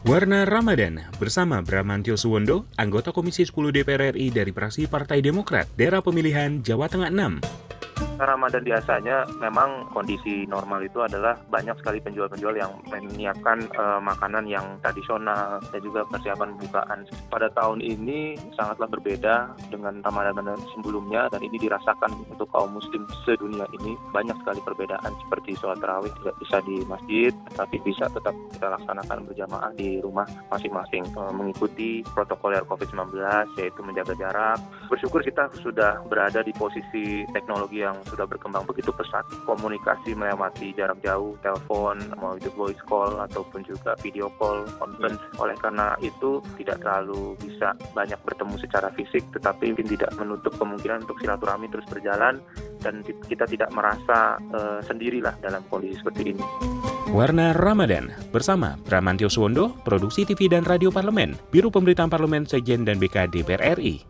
Warna Ramadan bersama Bramantio Suwondo, anggota Komisi 10 DPR RI dari fraksi Partai Demokrat, daerah pemilihan Jawa Tengah 6. Ramadan biasanya memang kondisi normal itu adalah banyak sekali penjual-penjual yang menyiapkan uh, makanan yang tradisional dan juga persiapan bukaan. Pada tahun ini sangatlah berbeda dengan Ramadan sebelumnya dan ini dirasakan untuk kaum muslim sedunia ini banyak sekali perbedaan seperti sholat tarawih tidak bisa di masjid tapi bisa tetap kita laksanakan berjamaah di rumah masing-masing uh, mengikuti protokoler COVID-19 yaitu menjaga jarak. Bersyukur kita sudah berada di posisi teknologi yang sudah berkembang begitu pesat. Komunikasi melewati jarak jauh, telepon, mau itu voice call ataupun juga video call, conference. Oleh karena itu tidak terlalu bisa banyak bertemu secara fisik, tetapi mungkin tidak menutup kemungkinan untuk silaturahmi terus berjalan dan kita tidak merasa uh, sendirilah dalam kondisi seperti ini. Warna Ramadan bersama Bramantio Suwondo, Produksi TV dan Radio Parlemen, Biro Pemberitaan Parlemen Sejen dan BK DPR RI.